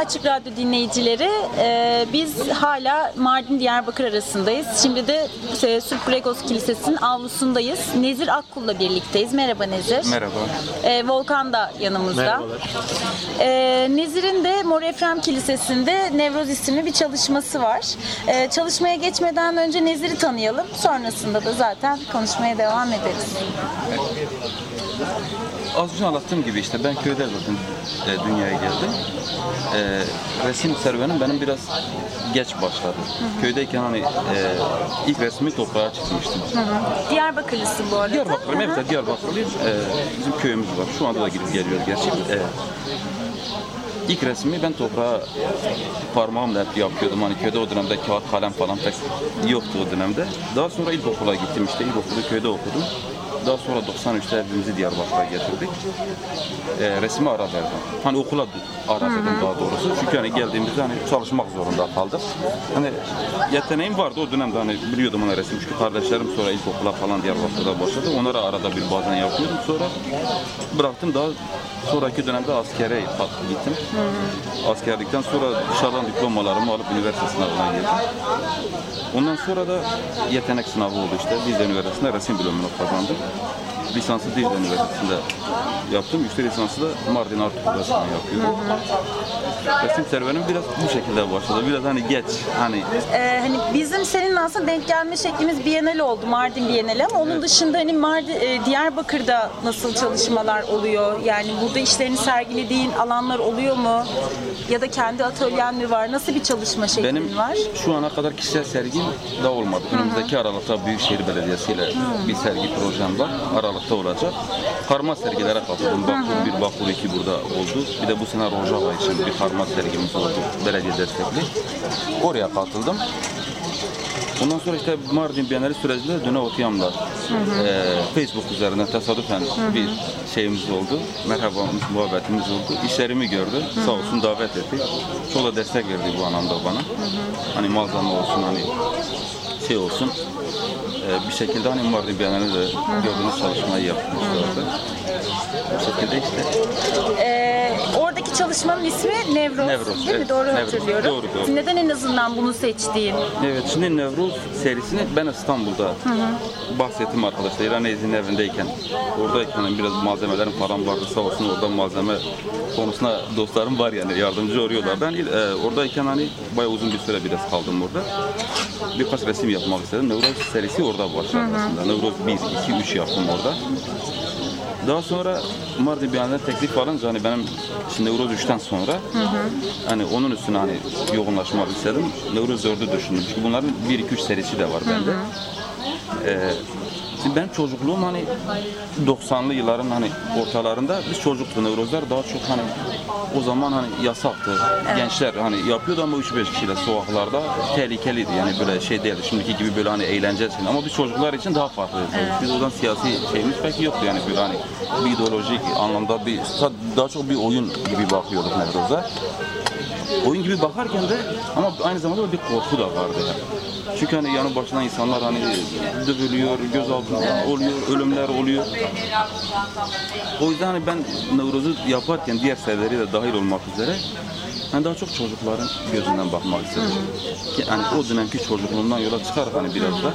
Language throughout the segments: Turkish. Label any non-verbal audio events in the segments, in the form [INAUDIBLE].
Açık Radyo dinleyicileri. Ee, biz hala Mardin Diyarbakır arasındayız. Şimdi de e, Süpregos Kilisesi'nin avlusundayız. Nezir Akkul'la birlikteyiz. Merhaba Nezir. Merhaba. Ee, Volkan da yanımızda. Merhabalar. Ee, Nezir'in de Mor Efrem Kilisesi'nde Nevroz isimli bir çalışması var. Ee, çalışmaya geçmeden önce Nezir'i tanıyalım. Sonrasında da zaten konuşmaya devam ederiz. Az önce anlattığım gibi işte ben köyde zaten e, dünyaya geldim. E, resim serüvenim benim biraz geç başladı. Köydeyken hani e, ilk resmi toprağa çıkmıştım. Diyarbakırlısın bu arada. Diyarbakır'ım, evet Diyarbakırlıyım. E, bizim köyümüz var. Şu anda da gidip geliyoruz gerçi. E, ilk resmi ben toprağa parmağımla hep yapıyordum. Hani köyde o dönemde kağıt kalem falan pek yoktu o dönemde. Daha sonra ilkokula gittim işte. İlkokulu köyde okudum. Daha sonra 93'te evimizi Diyarbakır'a getirdik. E, resmi ara verdim. Hani okula ara verdim daha doğrusu. Çünkü hani geldiğimizde hani çalışmak zorunda kaldık. Hani yeteneğim vardı o dönemde hani biliyordum hani resim. Çünkü kardeşlerim sonra ilkokula falan Diyarbakır'da başladı. Onlara arada bir bazen yapıyordum. Sonra bıraktım daha sonraki dönemde askere gittim. Askerlikten sonra dışarıdan diplomalarımı alıp üniversite sınavına girdim. Ondan sonra da yetenek sınavı oldu işte. Biz Üniversitesi'nde resim bölümünü kazandım. 么？Lisansı Dil Üniversitesi'nde yaptım. Yüksek lisansı da Mardin Art Okul'da yapıyorum. Resim serüvenim biraz bu şekilde başladı. Biraz hani geç hani Ee, hani bizim seninle aslında denk gelme şeklimiz Bienal oldu, Mardin Bienali ama onun dışında hani Mardin, e, Diyarbakır'da nasıl çalışmalar oluyor? Yani burada işlerini sergilediğin alanlar oluyor mu? Ya da kendi atölyen mi var? Nasıl bir çalışma şeklin Benim var? şu ana kadar kişisel sergim da olmadı. Önümüzdeki Aralık'ta Büyükşehir Belediyesi ile bir sergi projem var. Aralık'ta olacak. Karma sergilere katıldım. Bakur 1, Bakur 2 burada oldu. Bir de bu sene Rojava için bir karma sergimiz oldu. Belediye destekli. Oraya katıldım. Ondan sonra işte Mardin Bienali sürecinde Düne Otiyam'la eee, Facebook üzerinden tesadüfen bir şeyimiz oldu. Merhabamız, muhabbetimiz oldu. İşlerimi gördü. Sağ olsun davet etti. Çok da destek verdi bu anlamda bana. Hani malzeme olsun hani şey olsun. Eee, bir şekilde hani Mardin Bienali de gördüğünüz çalışmayı yapmışlardı. Bu şekilde işte Ee, oradaki çalışmanın ismi Nevroz, Nevroz, değil mi? evet. Doğru Nevroz, hatırlıyorum. doğru, doğru. Neden en azından bunu seçtiğin? Evet şimdi Nevruz serisini ben İstanbul'da bahsettim arkadaşlar. İran Ezgi'nin evindeyken. Oradayken biraz malzemelerim falan vardı sağ olsun orada malzeme konusunda dostlarım var yani yardımcı oluyorlar. Ben e, oradayken hani bayağı uzun bir süre biraz kaldım orada. Birkaç resim yapmak istedim. Nevruz serisi orada başladı aslında. Nevruz 1, 2, 3 yaptım orada. Daha sonra Mardin Biyanet'e teklif alınca hani benim şimdi Nevruz 3'ten sonra hani onun üstüne hani yoğunlaşmak istedim. Nevruz 4'ü düşündüm. Çünkü bunların 1 2 3 serisi de var bende. Ee, şimdi benim çocukluğum hani 90'lı yılların hani ortalarında biz çocuktu Nevruzlar daha çok hani o zaman hani yasaktı. Gençler hani yapıyordu ama 3-5 kişiyle sokaklarda tehlikeliydi yani böyle şey değildi. Şimdiki gibi böyle hani eğlenceli ama biz çocuklar için daha farklıydı. Biz o zaman siyasi şeyimiz pek yoktu yani böyle hani bir ideolojik anlamda bir daha çok bir oyun gibi bakıyorduk Nevruz'a. Oyun gibi bakarken de ama aynı zamanda bir korku da vardı. Yani. Çünkü hani yanı başına insanlar hani dövülüyor, gözaltında oluyor, ölümler oluyor. O yüzden hani ben Nevruz'u yaparken diğer serileri de dahil olmak üzere ben daha çok çocukların gözünden bakmak istedim. Ki hani o dönemki çocukluğumdan yola çıkarak hani biraz da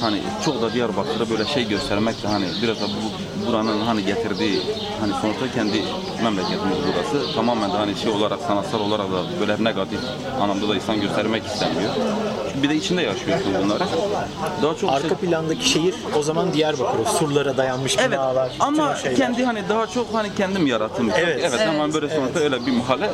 hani çok da Diyarbakır'da böyle şey göstermek de hani biraz da bu, buranın hani getirdiği hani sonuçta kendi memleketimiz burası tamamen de hani şey olarak sanatsal olarak da böyle negatif anlamda da insan göstermek istemiyor. Bir de içinde yaşıyorsun bunları. Daha çok Arka plandaki şehir o zaman Diyarbakır. O surlara dayanmış Evet binalar. ama kendi hani daha çok hani kendim yarattım. Evet. Evet, ama böyle sonuçta öyle bir mahalle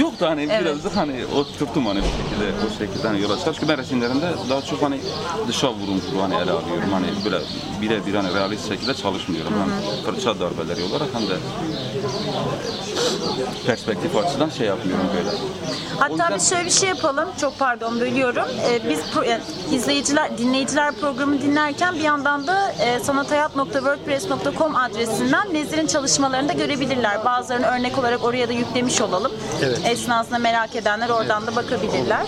yok da hani biraz da hani oturttum hani bir şekilde o şekilde hani yola çıkar. Çünkü ben resimlerimde daha çok hani dışa vurumlu hani ele alıyorum. Hani böyle birebir hani realist şekilde çalışmıyorum. Hem fırça darbeleri olarak hem de perspektif açıdan şey yapmıyorum böyle. Hatta yüzden- biz şöyle bir şey yapalım. Çok pardon bölüyorum. Ee, biz pro- yani izleyiciler, dinleyiciler programı dinlerken bir yandan da e, sanathayat.wordpress.com adresinden Nezir'in çalışmalarını da görebilirler. Bazılarını örnek olarak oraya da yüklemiş olalım. Evet. Esnasında merak edenler oradan da bakabilirler.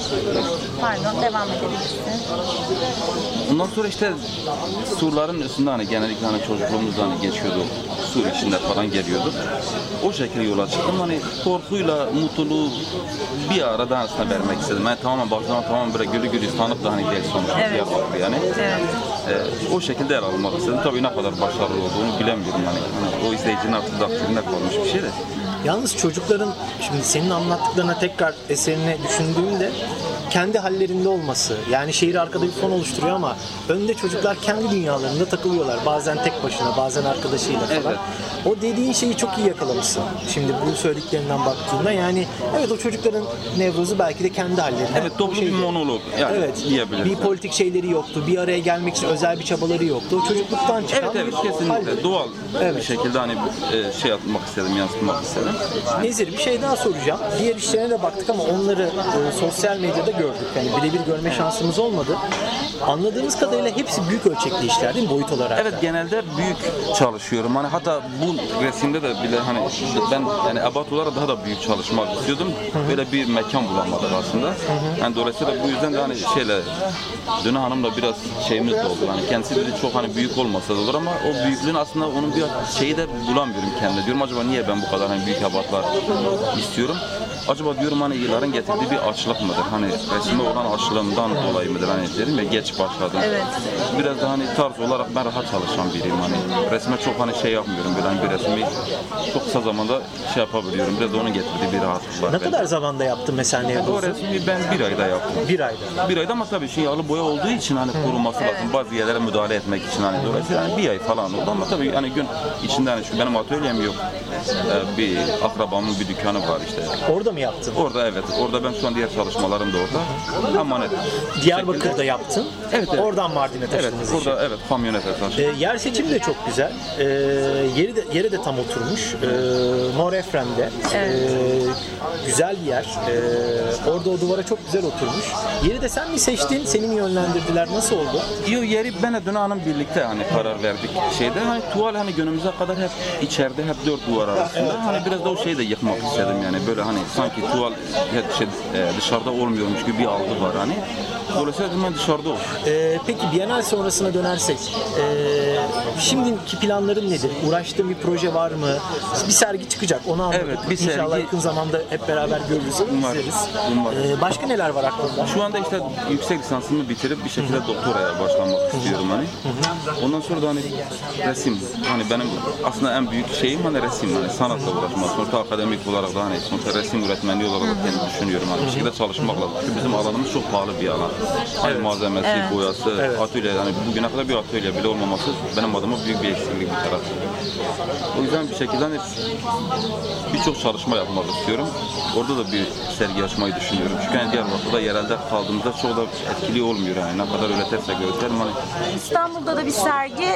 Pardon devam edebilirsin. Ondan sonra işte surların üstünde hani genellikle hani çocukluğumuzda hani geçiyordu. Sur içinde falan geliyorduk. O şekilde yola çıktım. Hani korkuyla mutluluğu bir arada aslında vermek istedim. Yani tamamen baktığım tamamen böyle gülü gülü tanıp da hani değil sonuçta Evet. Diyarbakır yani. Evet. Ee, o şekilde yer almak istedim. Tabii ne kadar başarılı olduğunu bilemiyorum hani. Hani o izleyicinin artık takdirine kalmış bir şey de. Yalnız çocukların şimdi senin anlattıklarına tekrar eserine düşündüğümde kendi hallerinde olması yani şehir arkada bir fon oluşturuyor ama önde çocuklar kendi dünyalarında takılıyorlar. Bazen tek başına bazen arkadaşıyla falan. Evet. O dediğin şeyi çok iyi yakalamışsın. Şimdi bu söylediklerinden baktığında yani evet o çocukların nevrozu belki de kendi hallerinde. Evet toplu bir monolog yani Evet. diyebiliriz. Bir politik şeyleri yoktu. Bir araya gelmek için özel bir çabaları yoktu. O çocukluktan çıkan Evet evet bir kesinlikle halleri. doğal bir Evet. şekilde hani e, şey yapmak istedim, yansıtmak istedim. Nezir bir şey daha soracağım. Diğer işlerine de baktık ama onları e, sosyal medyada gördük. Yani birebir görme şansımız olmadı. Anladığımız kadarıyla hepsi büyük ölçekli işler değil mi boyut olarak? Evet da? genelde büyük çalışıyorum. Hani hatta bu resimde de bile hani ben yani ebat olarak daha da büyük çalışmak istiyordum. Böyle bir mekan bulamadık aslında. Yani dolayısıyla bu yüzden de hani şeyle Döne Hanım'la biraz şeyimiz de oldu. Hani kendisi bile çok hani büyük olmasa da olur ama o büyüklüğün aslında onun bir şeyi de bulamıyorum kendime. Diyorum acaba niye ben bu kadar hani büyük ebatlar istiyorum? Acaba diyorum hani yılların getirdiği bir açlık mıdır? Hani resme olan açlığımdan dolayı mıdır? Hani dedim ya geç başladım. Evet. Biraz da hani tarz olarak ben rahat çalışan biriyim hani. Resme çok hani şey yapmıyorum böyle hani bir resmi çok kısa zamanda şey yapabiliyorum. Biraz da onun getirdiği bir rahatlık var. Ne kadar zamanda yaptın mesela O Nevrozu? resmi ben bir ayda yaptım. Bir ayda. Bir ayda ama tabii şey yağlı boya olduğu için hani koruması lazım. Bazı yerlere müdahale etmek için hani dolayısıyla hani bir ay falan oldu ama tabii hani gün içinde hani şu benim atölyem yok. Ee, bir akrabamın bir dükkanı var işte. Orada mı yaptın? Orada evet. Orada ben şu an diğer çalışmalarım da orada. Emanet. Diyarbakır'da yaptın. Evet, evet. Oradan Mardin'e Evet, taşındınız. işi. burada evet kamyonete taşıdım. E, yer seçimi de çok güzel. E, yeri de, yere de tam oturmuş. E, Mor Efrem'de. E, güzel bir yer. E, orada o duvara çok güzel oturmuş. Yeri de sen mi seçtin? Seni mi yönlendirdiler? Nasıl oldu? Yo yeri ben Döne Hanım birlikte hani karar verdik şeyde. Hani tuval hani günümüze kadar hep içeride hep dört duvar arasında. Hani biraz da o şeyi de yıkmak istedim yani böyle hani sanki tuval hep şey, e, dışarıda olmuyormuş gibi bir algı var hani. Dolayısıyla dedim ben dışarıda olsun. E, peki Bienal sonrasına dönersek e, şimdiki planların nedir? Uğraştığın bir proje var mı? Bir sergi çıkacak onu anladık. Evet, bir İnşallah sergi- yakın zamanda hep beraber görürüz, Umarım, izleriz. umarım. E, başka neler var aklında? Şu anda işte yüksek lisansımı bitirip bir şekilde doktoraya başlamak istiyorum hani. Ondan sonra da hani resim. Hani benim aslında en büyük şeyim hani resim hani sanatla uğraşmak. Sonuçta akademik olarak da hani sonuçta resim öğretmenliği olarak da kendimi düşünüyorum. Hani bir şekilde çalışmak lazım. Çünkü bizim alanımız çok pahalı bir alan. Hani malzemesi, boyası, atölye hani bugüne kadar bir atölye bile olmaması benim adıma büyük bir eksiklik bir taraf. O yüzden bir şekilde hani birçok çalışma yapmak istiyorum. Orada da bir sergi açmayı düşünüyorum. Çünkü hani Diyarbakır'da yerelde kaldığımızda çok da etkili olmuyor yani. Ne kadar öğretirsek öğretelim hani İstanbul'da da bir sergi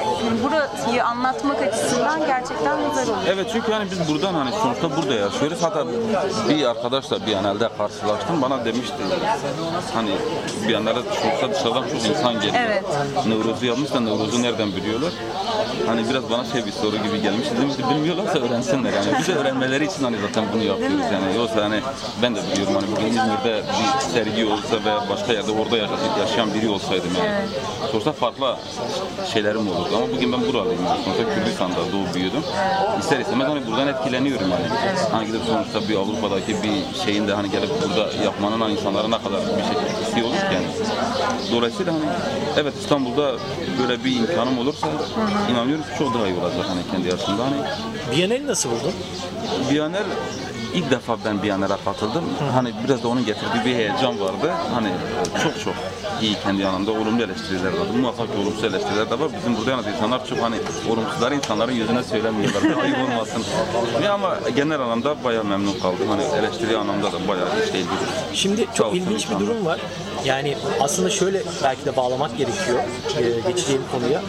burayı anlatmak açısından gerçekten güzel oluyor. Evet çünkü hani biz buradan hani sonuçta burada yaşıyoruz. Hatta bir arkadaşla bir anelde karşılaştım. Bana demişti hani bir anelde sonuçta dışarıdan çok insan geliyor. Evet. Nevruz'u yapmış da Nevruz'u nereden biliyorlar? Hani biraz bana şey bir soru gibi gelmiş. Dedim ki bilmiyorlarsa öğrensinler yani. Biz de öğrenmeleri için hani zaten bunu yapıyoruz yani. Yoksa hani ben de biliyorum hani bugün İzmir'de bir sergi olsa veya başka yerde orada yaşa- yaşayan biri olsaydım yani. Sonuçta farklı şeylerim olurdu ama bugün ben buralıyım. Yani. Sonuçta Kürdistan'da doğup büyüdüm. İster istemez hani buradan etkileniyorum yani. Hani gidip sonuçta bir Avrupa'daki bir şeyin de hani gelip burada yapmanın hani insanlara ne kadar bir şekilde etkisi olur ki yani. Dolayısıyla hani evet İstanbul'da böyle bir imkanım olursa inanıyorum ki çok daha iyi olacak hani kendi yaşımda. Hani Bienal'i nasıl buldun? Biyaner ilk defa ben Biyaner'e katıldım. Hani biraz da onun getirdiği bir heyecan vardı. Hani çok çok iyi kendi yanında olumlu eleştiriler var. Muhakkak ki olumsuz eleştiriler de var. Bizim burada yalnız insanlar çok hani olumsuzları insanların yüzüne söylemiyorlar. Bir ayıp olmasın. Ya ama genel anlamda bayağı memnun kaldım. Hani eleştiri anlamda da bayağı şey değil. Şimdi çok olsun ilginç bir insanlar. durum var. Yani aslında şöyle belki de bağlamak gerekiyor e, geçeceğim konuya.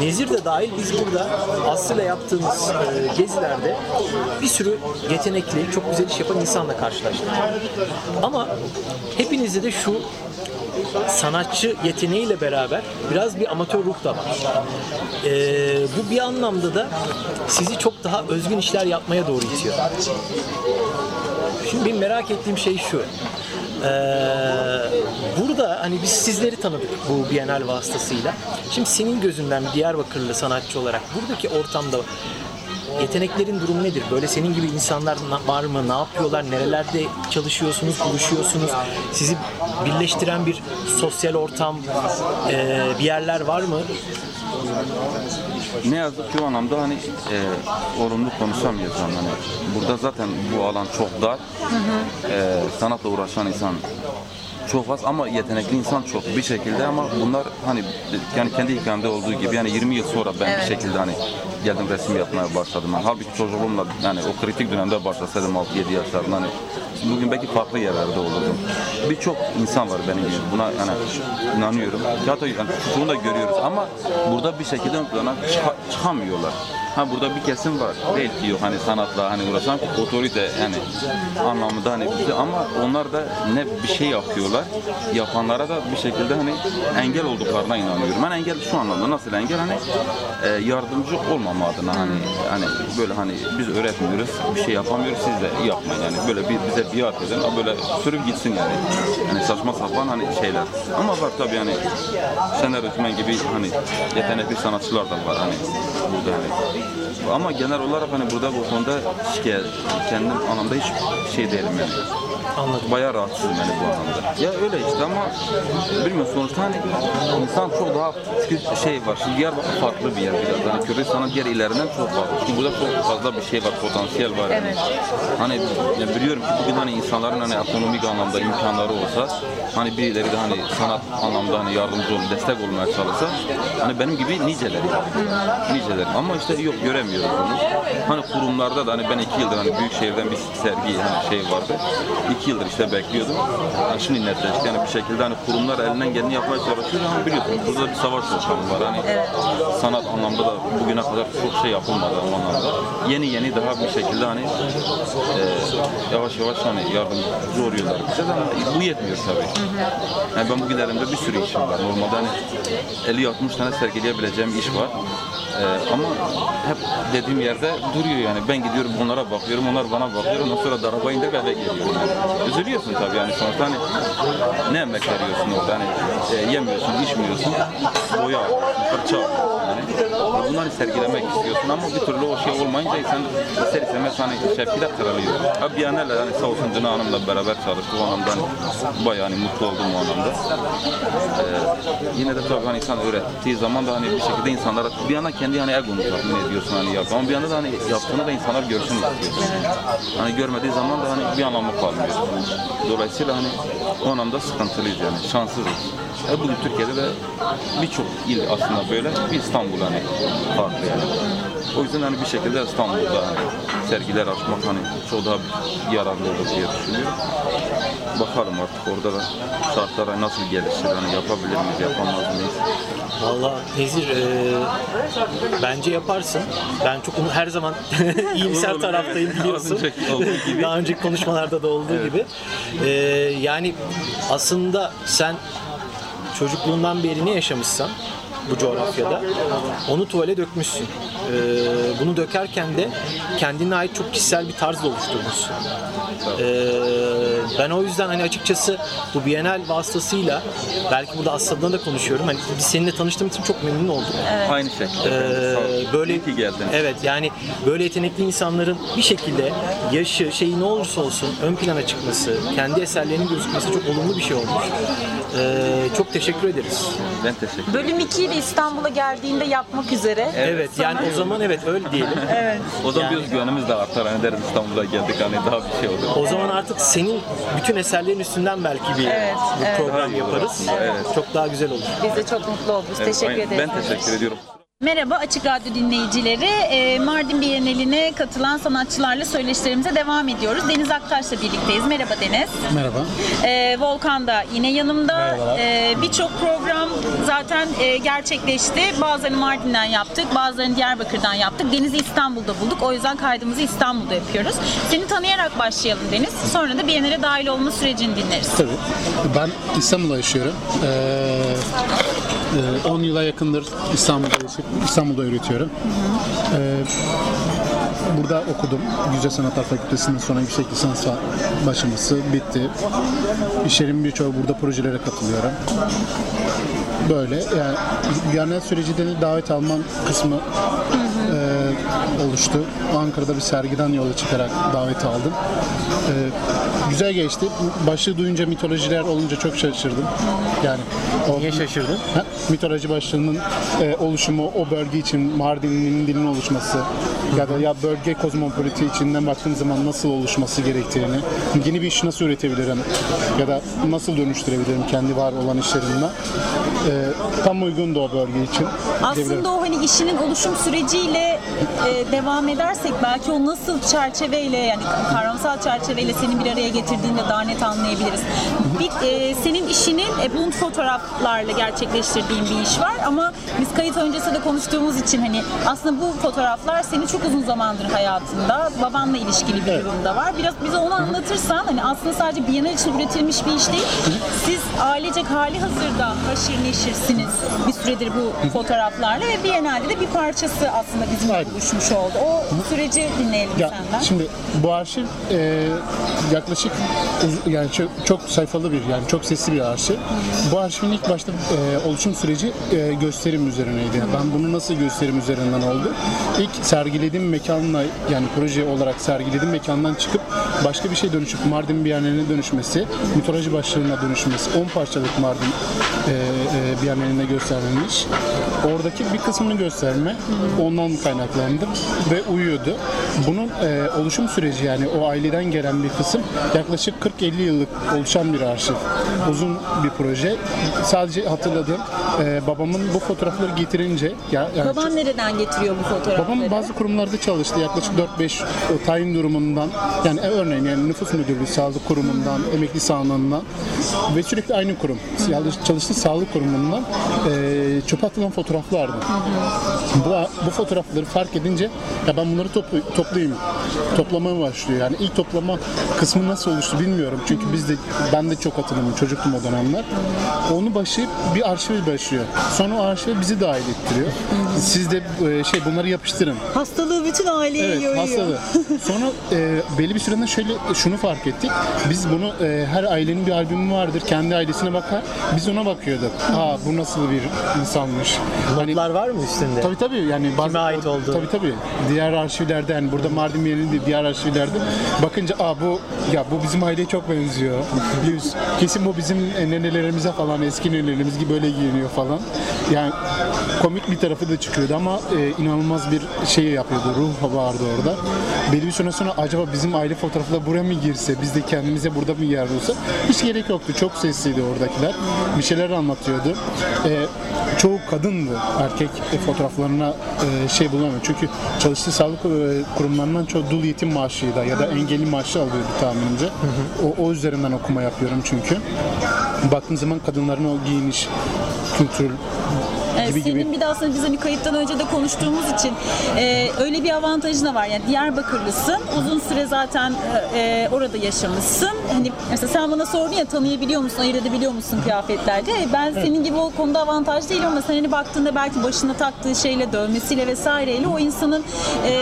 Nezir de dahil biz burada Aslı'yla yaptığımız e, gezilerde bir sürü yetenekli, çok güzel iş yapan insanla karşılaştık. Ama hepinizde de şu sanatçı yeteneğiyle beraber biraz bir amatör ruh da var. E, bu bir anlamda da sizi çok daha özgün işler yapmaya doğru itiyor. Şimdi benim merak ettiğim şey şu. Ee, burada hani biz sizleri tanıdık bu Bienal vasıtasıyla. Şimdi senin gözünden bir Diyarbakırlı sanatçı olarak buradaki ortamda yeteneklerin durumu nedir? Böyle senin gibi insanlar var mı? Ne yapıyorlar? Nerelerde çalışıyorsunuz, buluşuyorsunuz? Sizi birleştiren bir sosyal ortam, e, bir yerler var mı? Ne yazık ki o anlamda hani e, olumlu konuşamıyoruz yani. Hani burada zaten bu alan çok dar. E, sanatla uğraşan insan çok az ama yetenekli insan çok bir şekilde ama bunlar hani yani kendi hikayemde olduğu gibi yani 20 yıl sonra ben bir şekilde hani geldim resim yapmaya başladım. Yani halbuki çocukluğumla yani o kritik dönemde başlasaydım 6-7 yaşlarında hani bugün belki farklı yerlerde olurdum. Birçok insan var benim gibi buna yani inanıyorum. Hatta yani şunu da görüyoruz ama burada bir şekilde plana çıka- çıkamıyorlar. Ha burada bir kesim var. Belki yok hani sanatla hani uğraşan otorite yani anlamında hani bir şey- ama onlar da ne bir şey yapıyorlar. Yapanlara da bir şekilde hani engel olduklarına inanıyorum. Ben engel şu anlamda nasıl engel hani e, yardımcı olmama adına hani hani böyle hani biz öğretmiyoruz, bir şey yapamıyoruz siz de yapmayın yani böyle bir bize biat edin ama böyle sürüp gitsin yani. Hani saçma sapan hani şeyler. Ama var tabii hani Şener Özmen gibi hani yetenekli sanatçılar da var hani burada hani. Ama genel olarak hani burada bu konuda şikayet, kendim anlamda hiç şey değilim yani. Anladım. Bayağı rahatsızım yani bu anlamda. Ya öyle işte ama bilmiyorum sonuçta hani insan çok daha çünkü şey var. Şimdi Diyarbakır farklı bir yer biraz. Hani Kürdistan'ın diğer illerinden çok farklı. Çünkü burada çok fazla bir şey var, potansiyel var. Yani. Evet. Hani ya biliyorum ki bugün hani insanların hani ekonomik anlamda imkanları olsa hani birileri de hani sanat anlamda hani yardımcı olun, destek olmaya çalışsa hani benim gibi niceleri. Niceleri. Ama işte yok göremiyoruz bunu. Hani kurumlarda da hani ben iki yıldır hani büyük şehirden bir sergi hani şey vardı. İki yıldır işte bekliyordum. Yani şimdi netleşti. Yani bir şekilde hani kurumlar elinden geleni yapmaya çalışıyor ama biliyorsunuz burada bir savaş ortamı var. Hani sanat anlamda da bugüne kadar çok şey yapılmadı o anlamda. Yeni yeni daha bir şekilde hani e, yavaş yavaş hani yardımcı oluyorlar bize ama bu yetmiyor tabii. Yani ben bugün elimde bir sürü işim var. Normalde hani 50-60 tane sergileyebileceğim iş var. E, ama hep dediğim yerde duruyor yani. Ben gidiyorum onlara bakıyorum, onlar bana bakıyor. Ondan sonra da araba indirip eve geliyorum. Yani. Üzülüyorsun tabii yani sonuçta hani ne emek veriyorsun orada hani e, yemiyorsun, içmiyorsun, boya fırça yani. Bunları sergilemek istiyorsun ama bir türlü o şey olmayınca insan ister istemez hani şevkiler kırılıyor. Ha bir an hani sağ olsun Dina Hanım'la beraber çalıştık. O anlamda bayağı hani mutlu oldum o anlamda. Ee, yine de tabii hani insan öğrettiği zaman da hani bir şekilde insanlara bir yana kendi hani egonu tatmin ediyorsun hani yap. Ama bir yana da hani yaptığını da insanlar görsün istiyorsun. Hani görmediği zaman da hani bir anlamı kalmıyor. Dolayısıyla hani o anlamda sıkıntılıyız yani. Şanssızız. E bugün Türkiye'de de birçok il aslında böyle. Bir İstanbul hani farklı yani. O yüzden hani bir şekilde İstanbul'da hani sergiler açmak hani çok daha yararlı olur diye düşünüyorum. Bakalım artık orada da şartlar hani nasıl gelişir, hani yapabilir miyiz, yapamaz mıyız? Valla Nezir e, bence yaparsın. Ben çok onu her zaman [LAUGHS] iyimser taraftayım [LAUGHS] biliyorsun. [LAUGHS] Daha önceki konuşmalarda da olduğu gibi. E, yani aslında sen çocukluğundan beri ne yaşamışsan bu coğrafyada onu tuvale dökmüşsün. E, bunu dökerken de kendine ait çok kişisel bir tarzla oluşturmuşsun. E, ben o yüzden hani açıkçası bu Bienal vasıtasıyla belki burada Aslı'dan da konuşuyorum. Hani biz seninle tanıştığım için çok memnun oldum. Aynı şekilde. Ee, böyle İyi ki geldin. Evet yani böyle yetenekli insanların bir şekilde yaşı şeyi ne olursa olsun ön plana çıkması, kendi eserlerinin gözükmesi çok olumlu bir şey olmuş. Ee, çok teşekkür ederiz. Ben teşekkür ederim. Bölüm 2'yi de İstanbul'a geldiğinde yapmak üzere. Evet, yani o zaman evet öyle diyelim. O zaman bir güvenimiz de artar. Hani deriz İstanbul'a geldik hani daha bir şey olur. O zaman artık senin bütün eserlerin üstünden belki bir Evet, bir evet. program yaparız. evet. Çok daha güzel olur. Biz de çok mutlu olduk. Evet, teşekkür aynen. ederiz. Ben teşekkür ediyorum. Merhaba Açık Radyo dinleyicileri. Ee, Mardin Bienali'ne katılan sanatçılarla söyleşilerimize devam ediyoruz. Deniz Aktaş'la birlikteyiz. Merhaba Deniz. Merhaba. Ee, Volkan da yine yanımda. Ee, Birçok program zaten e, gerçekleşti. Bazılarını Mardin'den yaptık, bazılarını Diyarbakır'dan yaptık. Deniz'i İstanbul'da bulduk. O yüzden kaydımızı İstanbul'da yapıyoruz. Seni tanıyarak başlayalım Deniz. Sonra da Bienal'e dahil olma sürecini dinleriz. Tabii. Ben İstanbul'da yaşıyorum. Ee, e, 10 yıla yakındır İstanbul'da yaşayıp İstanbul'da üretiyorum. Ee, burada okudum. Güzel Sanatlar Fakültesi'nden sonra yüksek lisans başlaması bitti. İşlerin birçoğu burada projelere katılıyorum. Böyle yani Bienal sürecinde de davet almam kısmı e, oluştu. Ankara'da bir sergiden yola çıkarak davet aldım. E, güzel geçti. Başlığı duyunca mitolojiler olunca çok şaşırdım. Yani o Niye şaşırdın? Ha, mitoloji başlığının e, oluşumu, o bölge için Mardin'in dilinin oluşması ya da ya bölge kozmopoliti içinden baktığım zaman nasıl oluşması gerektiğini, yeni bir iş nasıl üretebilirim ya da nasıl dönüştürebilirim kendi var olan işlerimle. E, tam uygundu o bölge için. Aslında o hani işinin oluşum süreciyle e, devam edersek belki o nasıl çerçeveyle yani kavramsal çerçeveyle seni bir araya getirdiğinde daha net anlayabiliriz. Bir, e, senin işinin e, bulut fotoğraflarla gerçekleştirdiğin bir iş var ama biz kayıt öncesi de konuştuğumuz için hani aslında bu fotoğraflar seni çok uzun zamandır hayatında babanla ilişkili bir Evet. durumda var. Biraz bize onu anlatırsan hani aslında sadece Bienal için üretilmiş bir iş değil. Siz ailecek hali hazırda haşir neşirsiniz bir süredir bu fotoğraflarla ve Biennale'de de bir parçası aslında bizim Aynen. Oluşmuş oldu. O süreci dinleyelim Ya senden. şimdi bu arşiv e, yaklaşık yani çok, çok sayfalı bir yani çok sesli bir arşiv. Bu arşivin ilk başta e, oluşum süreci e, gösterim üzerineydi. Ben bunu nasıl gösterim üzerinden oldu? İlk sergilediğim mekanla yani proje olarak sergilediğim mekandan çıkıp başka bir şey dönüşüp Mardin Bienali'ne dönüşmesi, mitoloji başlığına dönüşmesi, 10 parçalık Mardin e, e, Bienali'ne göstermemiş. Oradaki bir kısmını gösterme ondan kaynaklandı ve uyuyordu. Bunun e, oluşum süreci yani o aileden gelen bir kısım yaklaşık 40-50 yıllık oluşan bir arşiv. Uzun bir proje. Sadece hatırladığım e, babamın bu fotoğrafları getirince ya, yani Baban nereden getiriyor bu fotoğrafları? Babam bazı kurumlarda çalıştı. Yaklaşık 4-5 o tayin durumundan yani e, örneğin yani nüfus müdürlüğü, sağlık kurumundan, emekli sağlığından ve sürekli aynı kurum. Çalıştığı sağlık kurumundan e, çöpe atılan fotoğraflardı. Bu, bu fotoğrafları fark edince ya ben bunları toplu, toplayayım. Toplamaya başlıyor. Yani ilk toplama kısmı nasıl oluştu bilmiyorum. Çünkü biz de ben de çok hatırlamıyorum. Çocuktum o dönemler. Onu başlayıp bir arşive başlıyor. Sonra o arşive bizi dahil ettiriyor. Siz de e, şey bunları yapıştırın. Hastalığı bütün aileye Evet yoruyor. hastalığı. [LAUGHS] Sonra e, belli bir süreden şöyle şunu fark ettik. Biz bunu e, her ailenin bir albümü vardır. Kendi ailesine bakar. Biz ona bakıyorduk. Aa bu nasıl bir insanmış. Hani Notlar var mı üstünde? Tabii tabii yani bazı ait olduğu? Tabii tabii. Diğer arşivlerde yani burada Mardin yerinde diğer arşivlerde bakınca aa bu ya bu bizim aileye çok benziyor. [LAUGHS] Kesin bu bizim nenelerimize falan eski nenelerimiz gibi böyle giyiniyor falan. Yani komik bir tarafı da çıkıyordu ama e, inanılmaz bir şey yapıyordu. Ruh vardı orada. Belli bir süre sonra acaba bizim aile fotoğrafları buraya mı girse, biz de kendimize burada mı yer olsa hiç gerek yoktu. Çok sesliydi oradakiler. Bir şeyler anlatıyordu. E, çoğu kadındı. Erkek e, fotoğraflarına e, şey bulamıyor. Çünkü çalıştığı sağlık e, kurumlarından çoğu dul yetim maaşıydı ya da engelli maaşı alıyordu tahminimce. O, o üzerinden okuma yapıyorum çünkü. Baktığım zaman kadınların o giyiniş, kültür Evet, gibi senin gibi. bir de aslında biz hani kayıttan önce de konuştuğumuz için e, öyle bir avantajın da var. Yani Diyarbakırlısın. Uzun süre zaten e, e, orada yaşamışsın. Hani mesela sen bana sordun ya tanıyabiliyor musun, ayırt edebiliyor musun kıyafetlerce? E, Ben senin gibi o konuda avantaj değilim ama sen hani baktığında belki başına taktığı şeyle, dövmesiyle vesaireyle o insanın e,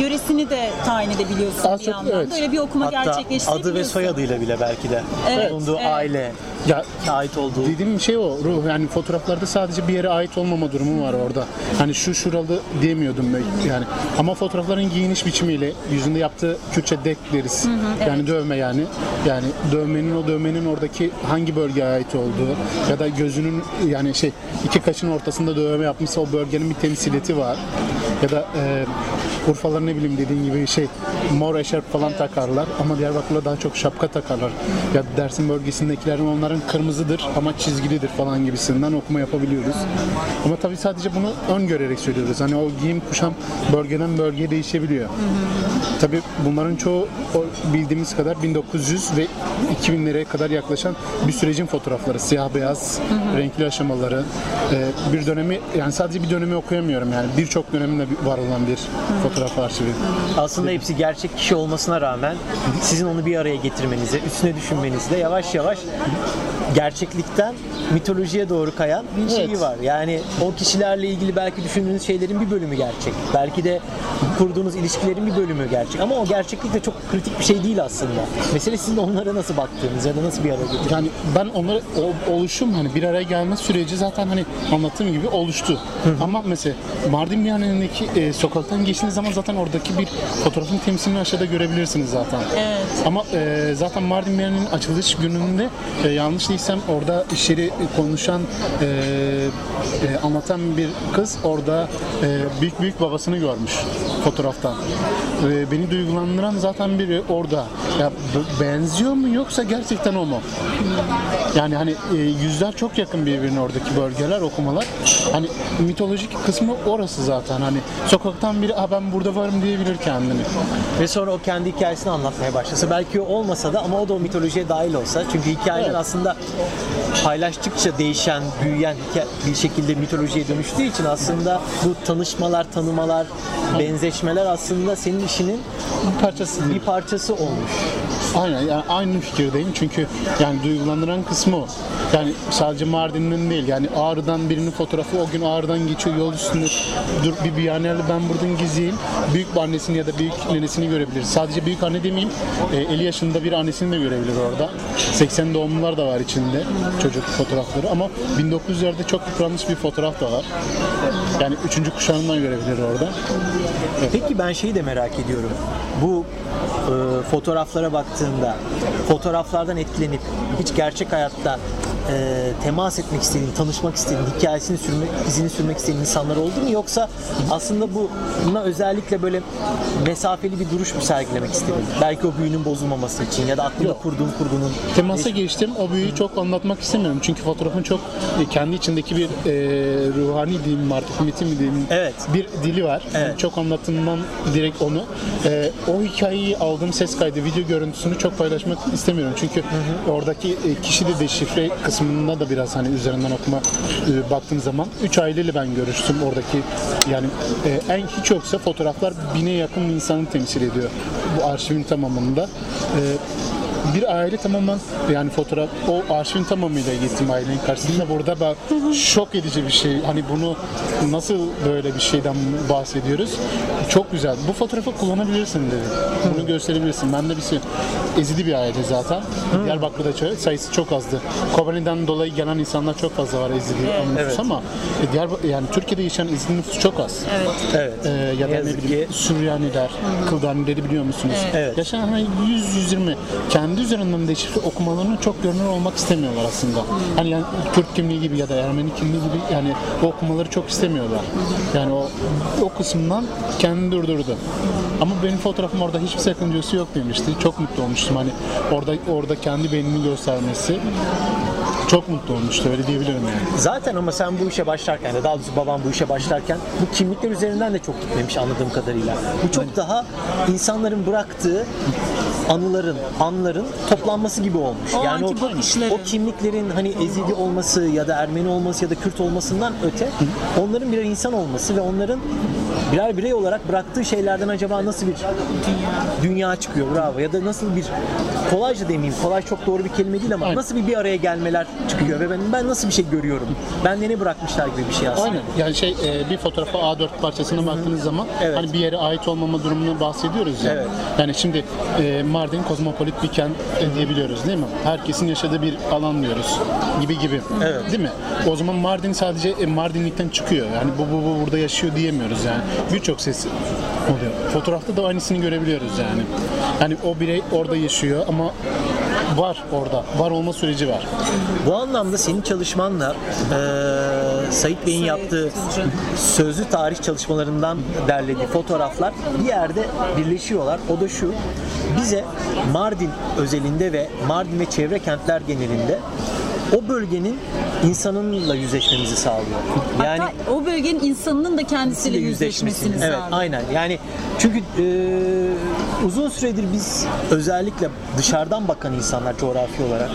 yöresini de tayin edebiliyorsun Az bir çok, yandan. evet. Böyle bir okuma Hatta gerçekleştirebiliyorsun. adı ve soyadıyla bile belki de. Evet, Bulunduğu evet. aile Ya ait olduğu. Dediğim şey o ruh yani fotoğraflarda sadece bir yere ait olmama durumu var orada. Hani şu şuralı diyemiyordum ben yani. Ama fotoğrafların giyiniş biçimiyle yüzünde yaptığı Kürtçe dek deriz. Yani dövme yani. Yani dövmenin o dövmenin oradaki hangi bölgeye ait olduğu ya da gözünün yani şey iki kaşın ortasında dövme yapmışsa o bölgenin bir temsiliyeti var. Ya da e, Urfalar ne bileyim dediğin gibi şey mor eşarp falan takarlar ama Diyarbakır'da daha çok şapka takarlar. Ya Dersim bölgesindekilerin onların kırmızıdır ama çizgilidir falan gibisinden okuma yapabiliyoruz. Ama tabii sadece bunu öngörerek söylüyoruz. Hani o giyim kuşam bölgeden bölgeye değişebiliyor. Tabii bunların çoğu bildiğimiz kadar 1900 ve 2000'lere kadar yaklaşan bir sürecin fotoğrafları. Siyah beyaz, renkli aşamaları. Ee, bir dönemi yani sadece bir dönemi okuyamıyorum yani. Birçok döneminde var olan bir fotoğraf arşivi. Aslında hepsi gerçek kişi olmasına rağmen sizin onu bir araya getirmenize, üstüne düşünmenizde yavaş yavaş gerçeklikten mitolojiye doğru kayan bir şeyi Evet. var. Yani o kişilerle ilgili belki düşündüğünüz şeylerin bir bölümü gerçek. Belki de kurduğunuz ilişkilerin bir bölümü gerçek. Ama o gerçeklik de çok kritik bir şey değil aslında. Mesele sizin onlara nasıl baktığınız ya da nasıl bir araya getirdiğiniz. Yani ben onları o- oluşum hani bir araya gelme süreci zaten hani anlattığım gibi oluştu. Ama mesela Mardin Miyane'ndeki e, sokaktan geçtiğiniz zaman zaten oradaki bir fotoğrafın temsilini aşağıda görebilirsiniz zaten. Evet. Ama e, zaten Mardin Miyane'nin açılış gününde e, yanlış değilsem orada işleri konuşan e, e, anlatan bir kız orada e, büyük büyük babasını görmüş fotoğraftan. Ve beni duygulandıran zaten biri orada. Ya benziyor mu yoksa gerçekten o mu? Yani hani e, yüzler çok yakın birbirine oradaki bölgeler, okumalar. Hani mitolojik kısmı orası zaten. Hani sokaktan biri "Aa, ben burada varım diyebilir kendini. Ve sonra o kendi hikayesini anlatmaya başlasa. Belki o olmasa da ama o da o mitolojiye dahil olsa. Çünkü hikayeler Evet. aslında paylaştıkça değişen, büyüyen bir şekilde mitolojiye dönüştüğü için aslında bu tanışmalar, tanımalar, benzeşmeler aslında senin işinin Bir parçası bir parçası olmuş. Aynen yani aynı fikirdeyim çünkü yani duygulandıran kısmı o. Yani sadece Mardin'in değil yani Ağrı'dan birinin fotoğrafı o gün Ağrı'dan geçiyor yol üstünde dur bir biyanerli ben buradan gezeyim. Büyük annesini ya da büyük nenesini görebiliriz. Sadece büyük anne demeyeyim e, 50 yaşında bir annesini de görebilir orada. 80 doğumlular da var içinde çocuk fotoğrafları ama 1900'lerde çok yıpranmış bir fotoğraf da var. Yani üçüncü kuşağından görebilir orada. Peki ben şeyi de merak ediyorum. Bu e, fotoğraflara baktığında fotoğraflardan etkilenip hiç gerçek hayatta e, temas etmek istediğin, tanışmak istediğin, hikayesini sürmek, izini sürmek istediğin insanlar oldu mu? Yoksa aslında bu buna özellikle böyle mesafeli bir duruş mu sergilemek istedin? Belki o büyünün bozulmaması için ya da aklında Yok. kurduğun kurgunun Temasa geçtim. O büyüyü çok anlatmak istemiyorum. Çünkü fotoğrafın çok e, kendi içindeki bir e, ruhani diyeyim artık metin mi diyeyim Evet. bir dili var. Evet. Çok anlattığımdan direkt onu. E, o hikayeyi aldığım ses kaydı, video görüntüsünü çok paylaşmak istemiyorum. Çünkü oradaki e, kişi de deşifre kısmında da biraz hani üzerinden okuma e, baktığım zaman 3 aileyle ben görüştüm oradaki yani e, en hiç yoksa fotoğraflar bine yakın insanı temsil ediyor bu arşivin tamamında. E, bir aile tamamen yani fotoğraf o arşivin tamamıyla gittim ailenin karşısında. Burada bak şok edici bir şey hani bunu nasıl böyle bir şeyden bahsediyoruz? Çok güzel. Bu fotoğrafı kullanabilirsin dedi. Bunu gösterebilirsin. Ben de bir şey ezidi bir aile zaten. Diyarbakır'da çok, sayısı çok azdı. Kobani'den dolayı gelen insanlar çok fazla var ezidi nüfus Evet. ama e, Diyarbakır yani Türkiye'de yaşayan ezidi nüfus çok az. Evet. ee, ya da Ne bileyim. Süryaniler, Kıldanileri biliyor musunuz? Evet. Yaşayan hani 100-120 kendi üzerinden deşifre okumalarını çok görünür olmak istemiyorlar aslında. Hani yani Kürt kimliği gibi ya da Ermeni kimliği gibi yani o okumaları çok istemiyorlar. Yani o o kısımdan kendini durdurdu. Ama benim fotoğrafım orada hiçbir sakıncası yok demişti. Çok mutlu olmuştum hani orada orada kendi beynini göstermesi. Çok mutlu olmuştu öyle diyebilirim yani. Zaten ama sen bu işe başlarken de daha doğrusu babam bu işe başlarken bu kimlikler üzerinden de çok gitmemiş anladığım kadarıyla. Bu çok daha insanların bıraktığı anıların, anların toplanması gibi olmuş. O yani o, bakışların. o kimliklerin hani Ezidi olması ya da Ermeni olması ya da Kürt olmasından öte onların birer insan olması ve onların birer birey olarak bıraktığı şeylerden acaba nasıl bir dünya çıkıyor bravo ya da nasıl bir kolaj da demeyeyim kolaj çok doğru bir kelime değil ama Aynen. nasıl bir bir araya gelmeler çıkıyor ve ben, ben nasıl bir şey görüyorum bende ne bırakmışlar gibi bir şey aslında. Aynen. Yani şey e, bir fotoğrafa A4 parçasına baktığınız zaman Evet. hani bir yere ait olmama durumunu bahsediyoruz ya. Evet. Yani şimdi e, Mardin kozmopolit bir kent e, diyebiliyoruz değil mi? Herkesin yaşadığı bir alan diyoruz. Gibi gibi. Evet. Değil mi? O zaman Mardin sadece e, Mardinlikten çıkıyor. Yani bu, bu, bu burada yaşıyor diyemiyoruz yani. Birçok ses oluyor. Fotoğrafta da aynısını görebiliyoruz yani. Yani o birey orada yaşıyor ama var orada. Var olma süreci var. Bu anlamda senin çalışmanla eee, Sait Bey'in yaptığı sözlü tarih çalışmalarından derlediği fotoğraflar bir yerde birleşiyorlar. O da şu. Bize Mardin özelinde ve Mardin ve çevre kentler genelinde o bölgenin insanınla yüzleşmemizi sağlıyor. Yani Hatta o bölgenin insanının da kendisiyle yüzleşmesini Evet, sağlıyor. aynen. Yani çünkü e, uzun süredir biz özellikle dışarıdan bakan insanlar coğrafi olarak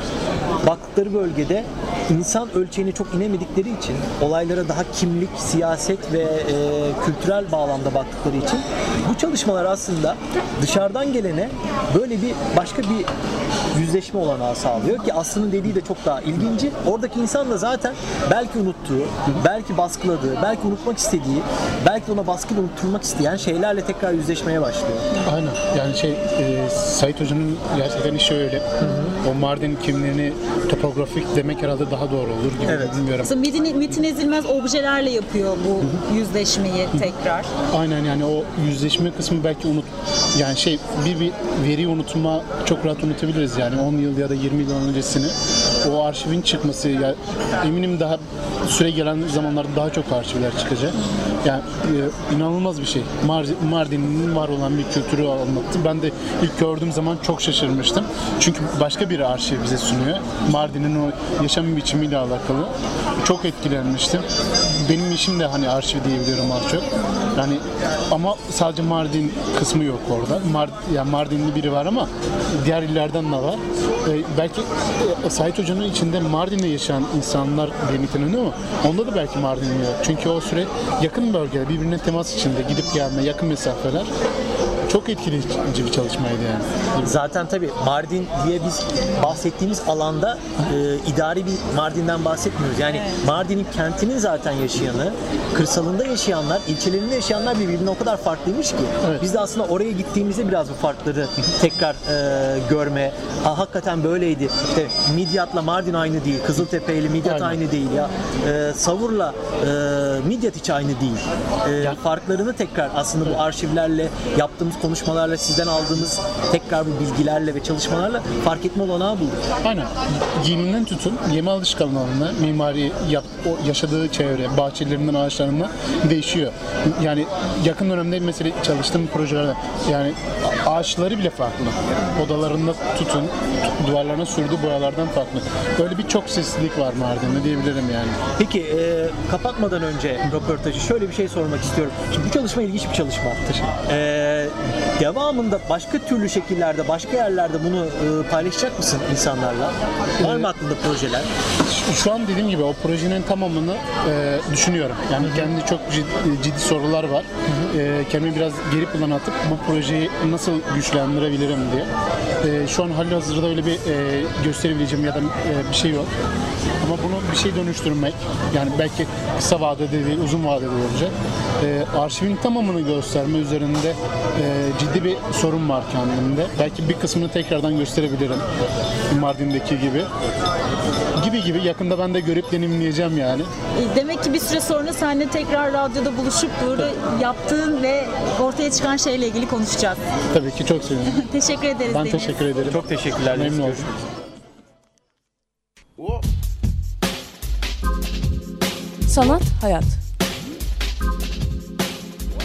baktıkları bölgede insan ölçeğine çok inemedikleri için olaylara daha kimlik, siyaset ve e, kültürel bağlamda baktıkları için bu çalışmalar aslında dışarıdan gelene böyle bir başka bir yüzleşme olanağı sağlıyor ki Aslı'nın dediği de çok daha ilginci. Oradaki insan da zaten belki unuttuğu, belki baskıladığı, belki unutmak istediği, belki ona baskıyla unutturmak isteyen şeylerle tekrar yüzleşmeye başlıyor. Aynen. Yani şey e, Sait Hoca'nın gerçekten işi öyle. O Mardin kimliğini topografik demek herhalde daha doğru olur gibi Evet. bilmiyorum. Mesela Metin, Metin Ezilmez objelerle yapıyor bu yüzleşmeyi tekrar. Aynen yani o yüzleşme kısmı belki unut yani şey bir bir veri unutma çok rahat unutabiliriz yani 10 yıl ya da 20 yıl öncesini o arşivin çıkması ya eminim daha süre gelen zamanlarda daha çok arşivler çıkacak. Yani e, inanılmaz bir şey. Mar- Mardin'in var olan bir kültürü anlattı. Ben de ilk gördüğüm zaman çok şaşırmıştım. Çünkü başka bir arşiv bize sunuyor. Mardin'in o yaşam biçimiyle alakalı. Çok etkilenmiştim. Benim işim de hani arşiv diyebiliyorum az çok. Yani ama sadece Mardin kısmı yok orada. Mar yani Mardinli biri var ama diğer illerden de var. Ee, belki e, Sait Hoca'nın içinde Mardin'de yaşayan insanlar diye niteleniyor ama onda da belki Mardinli yok. Çünkü o süre yakın bölgede birbirine temas içinde gidip gelme, yakın mesafeler çok etkileyici bir çalışmaydı yani. Zaten tabii Mardin diye biz bahsettiğimiz alanda e, idari bir Mardin'den bahsetmiyoruz. Yani Mardin'in kentinin zaten yaşayanı, kırsalında yaşayanlar, ilçelerinde yaşayanlar birbirinden o kadar farklıymış ki. Evet. Biz de aslında oraya gittiğimizde biraz bu farkları tekrar e, görme. Ha, hakikaten böyleydi. İşte Midyat'la Mardin aynı değil. Kızıltepe ile Midyat Aynen. aynı değil ya. E, Savur'la e, Midyat hiç aynı değil. E, farklarını tekrar aslında bu arşivlerle yaptığımız konuşmalarla sizden aldığımız tekrar bu bilgilerle ve çalışmalarla fark etme olanağı bulduk. Aynen. Giyiminden tutun, yeme alışkanlıklarına, mimari, yap, o yaşadığı çevre, bahçelerinden ağaçlarına değişiyor. Yani yakın dönemde mesela çalıştığım projelerde yani ağaçları bile farklı. Odalarında tutun, duvarlarına sürdüğü boyalardan farklı. Böyle bir çok seslilik var Mardin'de diyebilirim yani. Peki e, kapatmadan önce röportajı şöyle bir şey sormak istiyorum. Şimdi bu çalışma ilginç bir çalışma. E, devamında başka türlü şekillerde, başka yerlerde bunu e, paylaşacak mısın insanlarla? Var mı aklında projeler? Şu- an dediğim gibi o projenin tamamını e, düşünüyorum. Yani kendi çok ciddi, ciddi sorular var. E, kendimi biraz geri plana atıp bu projeyi nasıl güçlendirebilirim diye. E, şu an halihazırda öyle bir e, gösterebileceğim ya da e, bir şey yok. Ama bunu bir şey dönüştürmek, yani belki kısa vadede değil, uzun vadede olacak. E, arşivin tamamını gösterme üzerinde e, ciddi bir sorun var kendimde. Belki bir kısmını tekrardan gösterebilirim. Mardin'deki gibi. Gibi gibi yakında ben de görüp deneyimleyeceğim yani. E, Demek ki bir süre sonra seninle tekrar radyoda buluşup burada yaptığın ve ortaya çıkan şeyle ilgili konuşacağız. Tabii ki çok sevinirim. [LAUGHS] Teşekkür ederiz Ben Deniz. teşekkür ederim. Çok teşekkürler. Memnun oldum. Sanat, hayat.